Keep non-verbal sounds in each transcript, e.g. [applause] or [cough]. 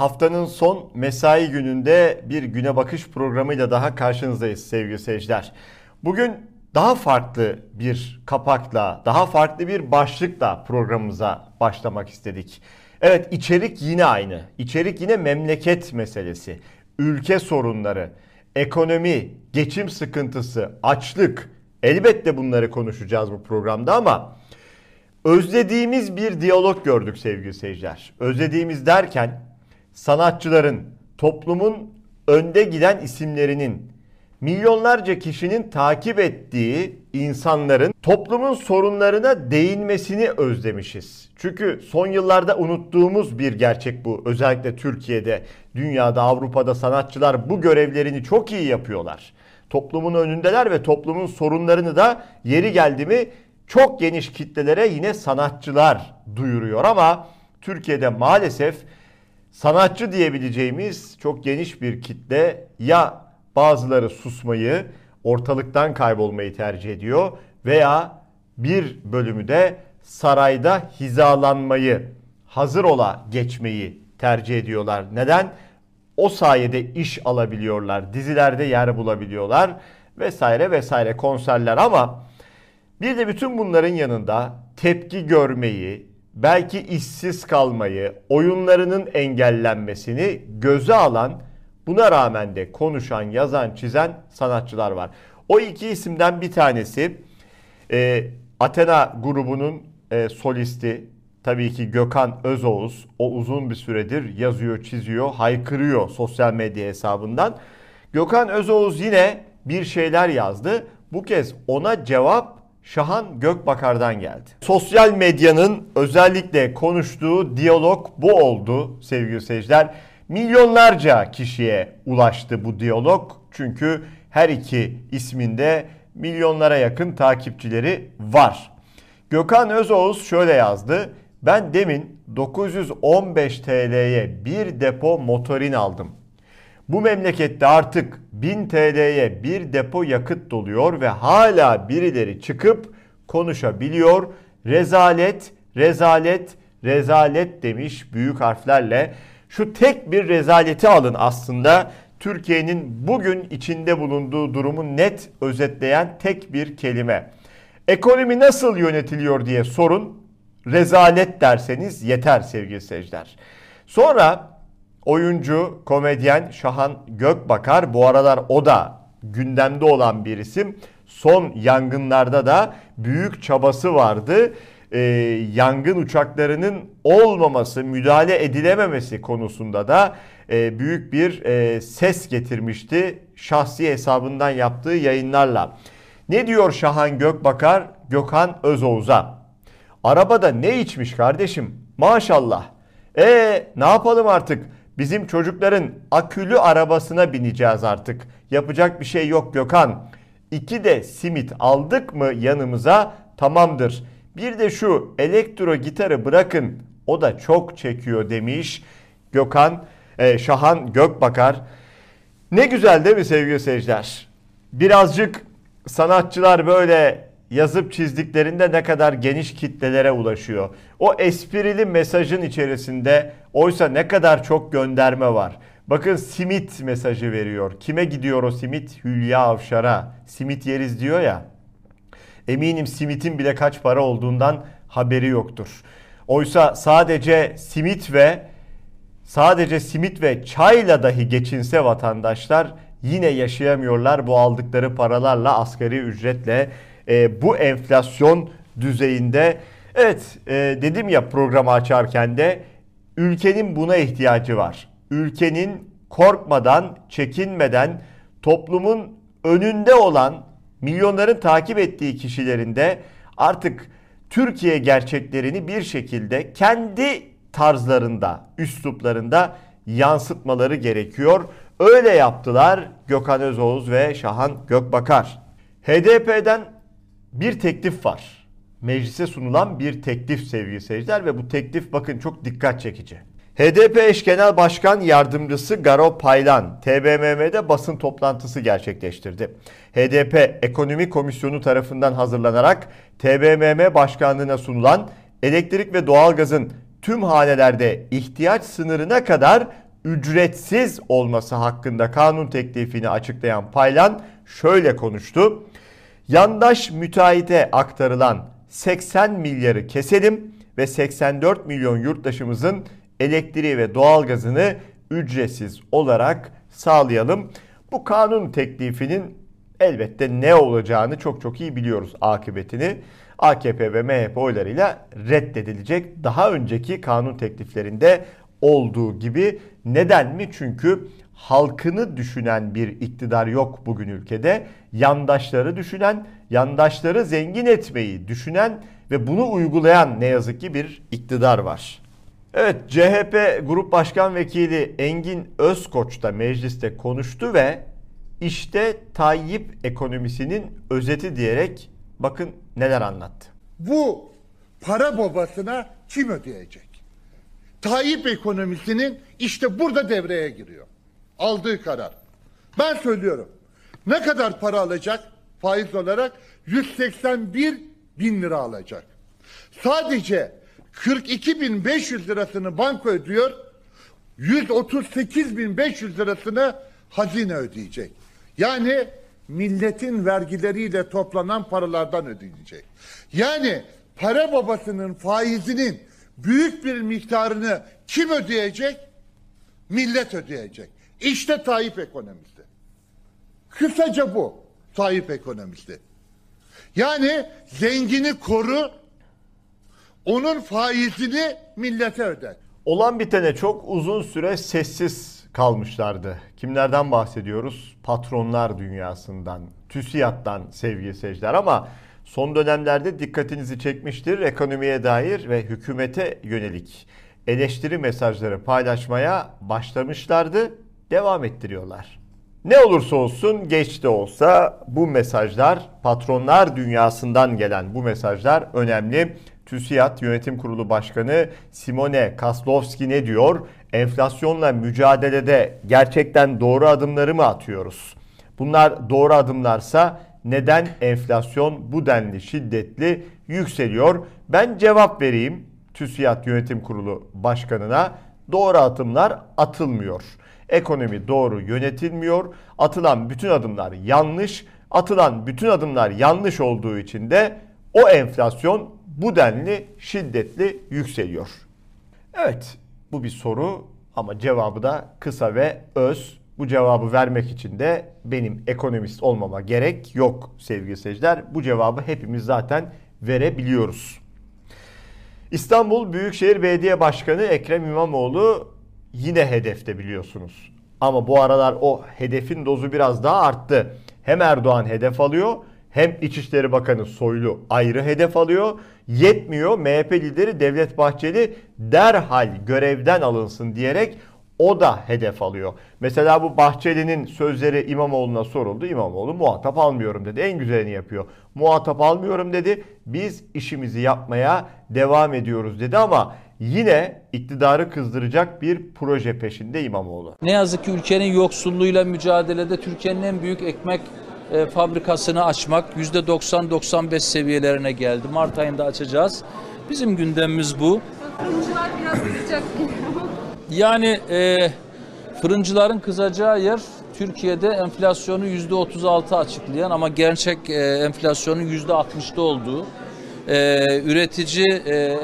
Haftanın son mesai gününde bir güne bakış programıyla daha karşınızdayız sevgili seyirciler. Bugün daha farklı bir kapakla, daha farklı bir başlıkla programımıza başlamak istedik. Evet içerik yine aynı. İçerik yine memleket meselesi, ülke sorunları, ekonomi, geçim sıkıntısı, açlık. Elbette bunları konuşacağız bu programda ama özlediğimiz bir diyalog gördük sevgili seyirciler. Özlediğimiz derken sanatçıların, toplumun önde giden isimlerinin, milyonlarca kişinin takip ettiği insanların toplumun sorunlarına değinmesini özlemişiz. Çünkü son yıllarda unuttuğumuz bir gerçek bu. Özellikle Türkiye'de, dünyada, Avrupa'da sanatçılar bu görevlerini çok iyi yapıyorlar. Toplumun önündeler ve toplumun sorunlarını da yeri geldi mi çok geniş kitlelere yine sanatçılar duyuruyor ama Türkiye'de maalesef sanatçı diyebileceğimiz çok geniş bir kitle ya bazıları susmayı, ortalıktan kaybolmayı tercih ediyor veya bir bölümü de sarayda hizalanmayı, hazır ola geçmeyi tercih ediyorlar. Neden? O sayede iş alabiliyorlar, dizilerde yer bulabiliyorlar vesaire vesaire konserler ama bir de bütün bunların yanında tepki görmeyi, belki işsiz kalmayı, oyunlarının engellenmesini göze alan, buna rağmen de konuşan, yazan, çizen sanatçılar var. O iki isimden bir tanesi e, Athena grubunun e, solisti tabii ki Gökhan Özoğuz. O uzun bir süredir yazıyor, çiziyor, haykırıyor sosyal medya hesabından. Gökhan Özoğuz yine bir şeyler yazdı. Bu kez ona cevap Şahan Gökbakar'dan geldi. Sosyal medyanın özellikle konuştuğu diyalog bu oldu sevgili seyirciler. Milyonlarca kişiye ulaştı bu diyalog. Çünkü her iki isminde milyonlara yakın takipçileri var. Gökhan Özoğuz şöyle yazdı. Ben demin 915 TL'ye bir depo motorin aldım. Bu memlekette artık 1000 TL'ye bir depo yakıt doluyor ve hala birileri çıkıp konuşabiliyor. Rezalet, rezalet, rezalet demiş büyük harflerle. Şu tek bir rezaleti alın aslında. Türkiye'nin bugün içinde bulunduğu durumu net özetleyen tek bir kelime. Ekonomi nasıl yönetiliyor diye sorun. Rezalet derseniz yeter sevgili seyirciler. Sonra oyuncu, komedyen Şahan Gökbakar bu aralar o da gündemde olan bir isim. Son yangınlarda da büyük çabası vardı. Ee, yangın uçaklarının olmaması, müdahale edilememesi konusunda da e, büyük bir e, ses getirmişti şahsi hesabından yaptığı yayınlarla. Ne diyor Şahan Gökbakar Gökhan Özoğuz'a? Arabada ne içmiş kardeşim? Maşallah. E ne yapalım artık? Bizim çocukların akülü arabasına bineceğiz artık. Yapacak bir şey yok Gökhan. İki de simit aldık mı yanımıza tamamdır. Bir de şu elektro gitarı bırakın o da çok çekiyor demiş Gökhan e, Şahan Gökbakar. Ne güzel değil mi sevgili seyirciler? Birazcık sanatçılar böyle yazıp çizdiklerinde ne kadar geniş kitlelere ulaşıyor. O esprili mesajın içerisinde oysa ne kadar çok gönderme var. Bakın simit mesajı veriyor. Kime gidiyor o simit? Hülya Avşar'a. Simit yeriz diyor ya. Eminim simitin bile kaç para olduğundan haberi yoktur. Oysa sadece simit ve sadece simit ve çayla dahi geçinse vatandaşlar yine yaşayamıyorlar bu aldıkları paralarla asgari ücretle e, bu enflasyon düzeyinde. Evet e, dedim ya programı açarken de ülkenin buna ihtiyacı var. Ülkenin korkmadan, çekinmeden toplumun önünde olan milyonların takip ettiği kişilerin de artık Türkiye gerçeklerini bir şekilde kendi tarzlarında, üsluplarında yansıtmaları gerekiyor. Öyle yaptılar Gökhan Özoğuz ve Şahan Gökbakar. HDP'den bir teklif var. Meclise sunulan bir teklif sevgili seyirciler ve bu teklif bakın çok dikkat çekici. HDP eş genel başkan yardımcısı Garo Paylan TBMM'de basın toplantısı gerçekleştirdi. HDP Ekonomi Komisyonu tarafından hazırlanarak TBMM başkanlığına sunulan elektrik ve doğalgazın tüm hanelerde ihtiyaç sınırına kadar ücretsiz olması hakkında kanun teklifini açıklayan Paylan şöyle konuştu. Yandaş müteahhite aktarılan 80 milyarı keselim ve 84 milyon yurttaşımızın elektriği ve doğalgazını ücretsiz olarak sağlayalım. Bu kanun teklifinin elbette ne olacağını çok çok iyi biliyoruz akıbetini. AKP ve MHP oylarıyla reddedilecek. Daha önceki kanun tekliflerinde olduğu gibi. Neden mi? Çünkü halkını düşünen bir iktidar yok bugün ülkede. Yandaşları düşünen, yandaşları zengin etmeyi düşünen ve bunu uygulayan ne yazık ki bir iktidar var. Evet CHP Grup Başkan Vekili Engin Özkoç da mecliste konuştu ve işte Tayyip ekonomisinin özeti diyerek bakın neler anlattı. Bu para babasına kim ödeyecek? Tayyip ekonomisinin işte burada devreye giriyor. Aldığı karar. Ben söylüyorum. Ne kadar para alacak faiz olarak? 181 bin lira alacak. Sadece 42.500 lirasını banka ödüyor. 138.500 lirasını hazine ödeyecek. Yani milletin vergileriyle toplanan paralardan ödeyecek. Yani para babasının faizinin büyük bir miktarını kim ödeyecek? Millet ödeyecek. İşte Tayyip ekonomisi. Kısaca bu Tayyip ekonomisi. Yani zengini koru, onun faizini millete öder. Olan bitene çok uzun süre sessiz kalmışlardı. Kimlerden bahsediyoruz? Patronlar dünyasından, TÜSİAD'dan sevgili seyirciler ama son dönemlerde dikkatinizi çekmiştir. Ekonomiye dair ve hükümete yönelik eleştiri mesajları paylaşmaya başlamışlardı. Devam ettiriyorlar. Ne olursa olsun geç de olsa bu mesajlar patronlar dünyasından gelen bu mesajlar önemli. TÜSİAD Yönetim Kurulu Başkanı Simone Kaslovski ne diyor? Enflasyonla mücadelede gerçekten doğru adımları mı atıyoruz? Bunlar doğru adımlarsa neden enflasyon bu denli şiddetli yükseliyor? Ben cevap vereyim TÜSİAD Yönetim Kurulu Başkanı'na. Doğru adımlar atılmıyor. Ekonomi doğru yönetilmiyor. Atılan bütün adımlar yanlış. Atılan bütün adımlar yanlış olduğu için de o enflasyon bu denli şiddetli yükseliyor. Evet bu bir soru ama cevabı da kısa ve öz. Bu cevabı vermek için de benim ekonomist olmama gerek yok sevgili seyirciler. Bu cevabı hepimiz zaten verebiliyoruz. İstanbul Büyükşehir Belediye Başkanı Ekrem İmamoğlu yine hedefte biliyorsunuz. Ama bu aralar o hedefin dozu biraz daha arttı. Hem Erdoğan hedef alıyor hem İçişleri Bakanı Soylu ayrı hedef alıyor. Yetmiyor MHP lideri Devlet Bahçeli derhal görevden alınsın diyerek o da hedef alıyor. Mesela bu Bahçeli'nin sözleri İmamoğlu'na soruldu. İmamoğlu muhatap almıyorum dedi. En güzelini yapıyor. Muhatap almıyorum dedi. Biz işimizi yapmaya devam ediyoruz dedi ama yine iktidarı kızdıracak bir proje peşinde İmamoğlu. Ne yazık ki ülkenin yoksulluğuyla mücadelede Türkiye'nin en büyük ekmek e, fabrikasını açmak %90-95 seviyelerine geldi. Mart ayında açacağız. Bizim gündemimiz bu. Fırıncılar biraz sıcak [laughs] Yani e, fırıncıların kızacağı yer Türkiye'de enflasyonu %36 açıklayan ama gerçek e, enflasyonun %60'da olduğu, e, üretici e,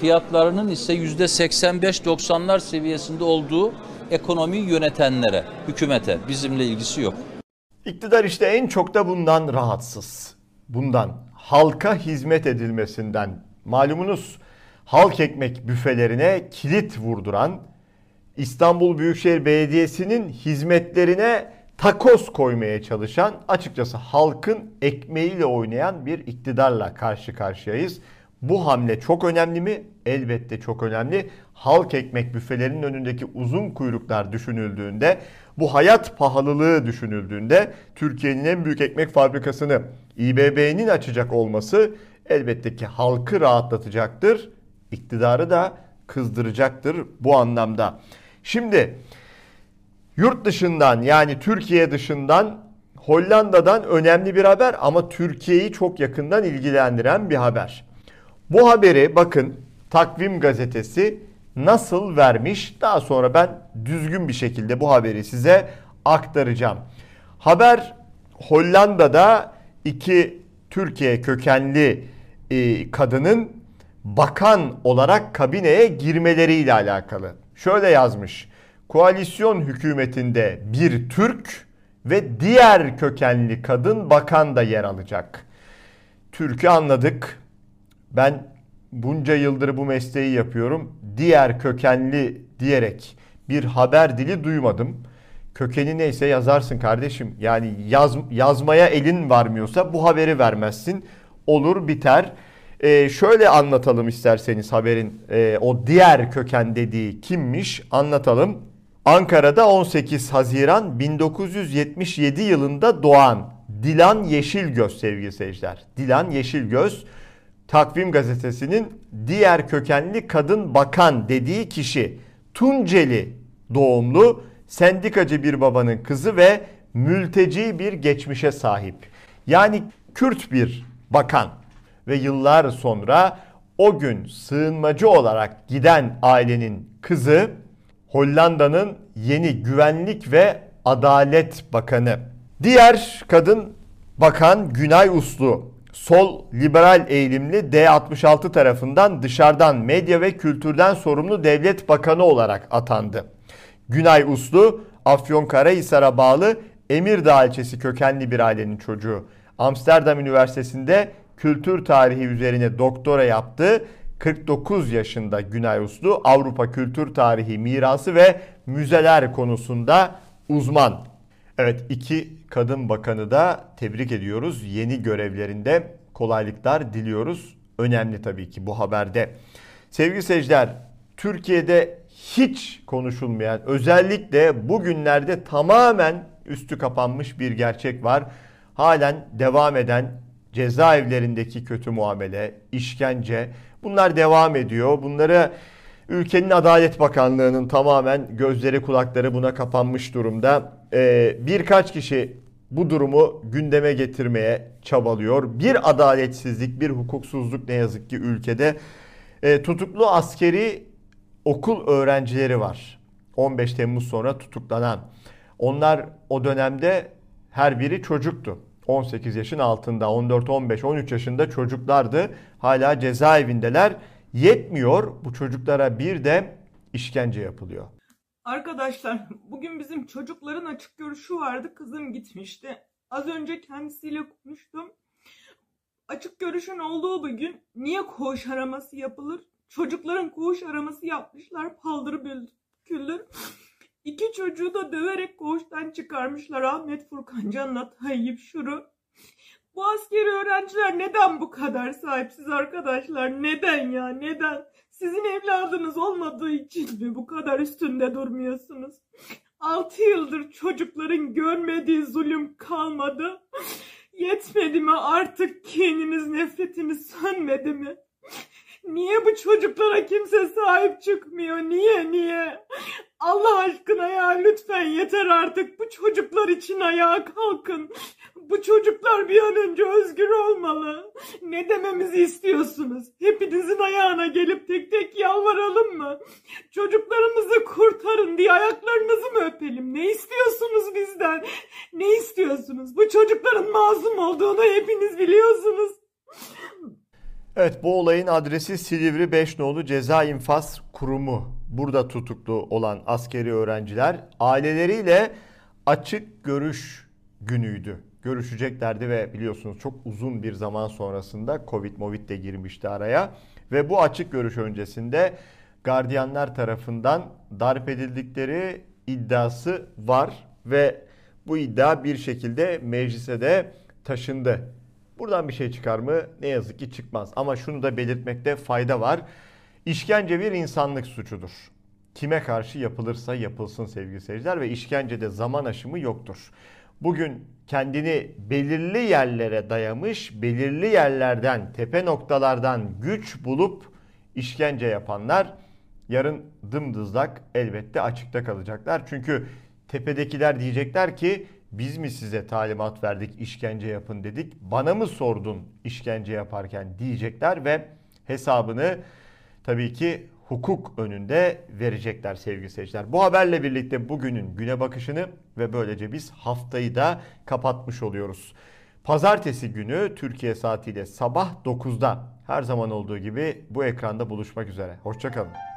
fiyatlarının ise %85-90'lar seviyesinde olduğu ekonomiyi yönetenlere, hükümete bizimle ilgisi yok. İktidar işte en çok da bundan rahatsız. Bundan halka hizmet edilmesinden malumunuz halk ekmek büfelerine kilit vurduran İstanbul Büyükşehir Belediyesi'nin hizmetlerine takos koymaya çalışan açıkçası halkın ekmeğiyle oynayan bir iktidarla karşı karşıyayız. Bu hamle çok önemli mi? Elbette çok önemli. Halk ekmek büfelerinin önündeki uzun kuyruklar düşünüldüğünde, bu hayat pahalılığı düşünüldüğünde Türkiye'nin en büyük ekmek fabrikasını İBB'nin açacak olması elbette ki halkı rahatlatacaktır. İktidarı da kızdıracaktır bu anlamda. Şimdi yurt dışından yani Türkiye dışından Hollanda'dan önemli bir haber ama Türkiye'yi çok yakından ilgilendiren bir haber. Bu haberi bakın Takvim gazetesi nasıl vermiş? Daha sonra ben düzgün bir şekilde bu haberi size aktaracağım. Haber Hollanda'da iki Türkiye kökenli e, kadının bakan olarak kabineye girmeleriyle alakalı. Şöyle yazmış. Koalisyon hükümetinde bir Türk ve diğer kökenli kadın bakan da yer alacak. Türk'ü anladık. Ben bunca yıldır bu mesleği yapıyorum. Diğer kökenli diyerek bir haber dili duymadım. Kökeni neyse yazarsın kardeşim. Yani yaz, yazmaya elin varmıyorsa bu haberi vermezsin. Olur biter. Ee, şöyle anlatalım isterseniz haberin e, o diğer köken dediği kimmiş anlatalım. Ankara'da 18 Haziran 1977 yılında doğan Dilan Yeşilgöz sevgili seyirciler. Dilan Yeşilgöz Takvim Gazetesi'nin diğer kökenli kadın bakan dediği kişi Tunceli doğumlu sendikacı bir babanın kızı ve mülteci bir geçmişe sahip. Yani Kürt bir bakan ve yıllar sonra o gün sığınmacı olarak giden ailenin kızı Hollanda'nın yeni güvenlik ve adalet bakanı. Diğer kadın bakan Günay Uslu sol liberal eğilimli D66 tarafından dışarıdan medya ve kültürden sorumlu devlet bakanı olarak atandı. Günay Uslu Afyonkarahisar'a bağlı Emirdağ ilçesi kökenli bir ailenin çocuğu. Amsterdam Üniversitesi'nde kültür tarihi üzerine doktora yaptı. 49 yaşında Günay Uslu Avrupa kültür tarihi mirası ve müzeler konusunda uzman. Evet iki kadın bakanı da tebrik ediyoruz. Yeni görevlerinde kolaylıklar diliyoruz. Önemli tabii ki bu haberde. Sevgili seyirciler Türkiye'de hiç konuşulmayan özellikle bugünlerde tamamen üstü kapanmış bir gerçek var. Halen devam eden cezaevlerindeki kötü muamele, işkence bunlar devam ediyor. Bunları ülkenin Adalet Bakanlığı'nın tamamen gözleri kulakları buna kapanmış durumda. Ee, birkaç kişi bu durumu gündeme getirmeye çabalıyor. Bir adaletsizlik, bir hukuksuzluk ne yazık ki ülkede. Ee, tutuklu askeri okul öğrencileri var. 15 Temmuz sonra tutuklanan. Onlar o dönemde her biri çocuktu. 18 yaşın altında 14, 15, 13 yaşında çocuklardı. Hala cezaevindeler. Yetmiyor bu çocuklara bir de işkence yapılıyor. Arkadaşlar bugün bizim çocukların açık görüşü vardı. Kızım gitmişti. Az önce kendisiyle konuştum. Açık görüşün olduğu bir gün niye koğuş araması yapılır? Çocukların koğuş araması yapmışlar. Paldır küldür. İki çocuğu da döverek koğuştan çıkarmışlar. Ahmet Furkan Can'la Tayyip Şuru. Bu askeri öğrenciler neden bu kadar sahipsiz arkadaşlar? Neden ya neden? Sizin evladınız olmadığı için mi bu kadar üstünde durmuyorsunuz? 6 yıldır çocukların görmediği zulüm kalmadı. Yetmedi mi artık kininiz nefretiniz sönmedi mi? Niye bu çocuklara kimse sahip çıkmıyor? Niye niye? Allah aşkına ya lütfen yeter artık. Bu çocuklar için ayağa kalkın. Bu çocuklar bir an önce özgür olmalı. Ne dememizi istiyorsunuz? Hepinizin ayağına gelip tek tek yalvaralım mı? Çocuklarımızı kurtarın diye ayaklarınızı mı öpelim? Ne istiyorsunuz bizden? Ne istiyorsunuz? Bu çocukların masum olduğunu hepiniz biliyorsunuz. Evet bu olayın adresi Silivri 5 nolu Ceza İnfaz Kurumu. Burada tutuklu olan askeri öğrenciler aileleriyle açık görüş günüydü. Görüşeceklerdi ve biliyorsunuz çok uzun bir zaman sonrasında Covid Movid de girmişti araya. Ve bu açık görüş öncesinde gardiyanlar tarafından darp edildikleri iddiası var ve bu iddia bir şekilde meclise de taşındı. Buradan bir şey çıkar mı? Ne yazık ki çıkmaz. Ama şunu da belirtmekte fayda var. İşkence bir insanlık suçudur. Kime karşı yapılırsa yapılsın sevgili seyirciler ve işkencede zaman aşımı yoktur. Bugün kendini belirli yerlere dayamış, belirli yerlerden, tepe noktalardan güç bulup işkence yapanlar yarın dımdızlak elbette açıkta kalacaklar. Çünkü tepedekiler diyecekler ki biz mi size talimat verdik işkence yapın dedik bana mı sordun işkence yaparken diyecekler ve hesabını tabii ki hukuk önünde verecekler sevgili seyirciler. Bu haberle birlikte bugünün güne bakışını ve böylece biz haftayı da kapatmış oluyoruz. Pazartesi günü Türkiye saatiyle sabah 9'da her zaman olduğu gibi bu ekranda buluşmak üzere. Hoşçakalın.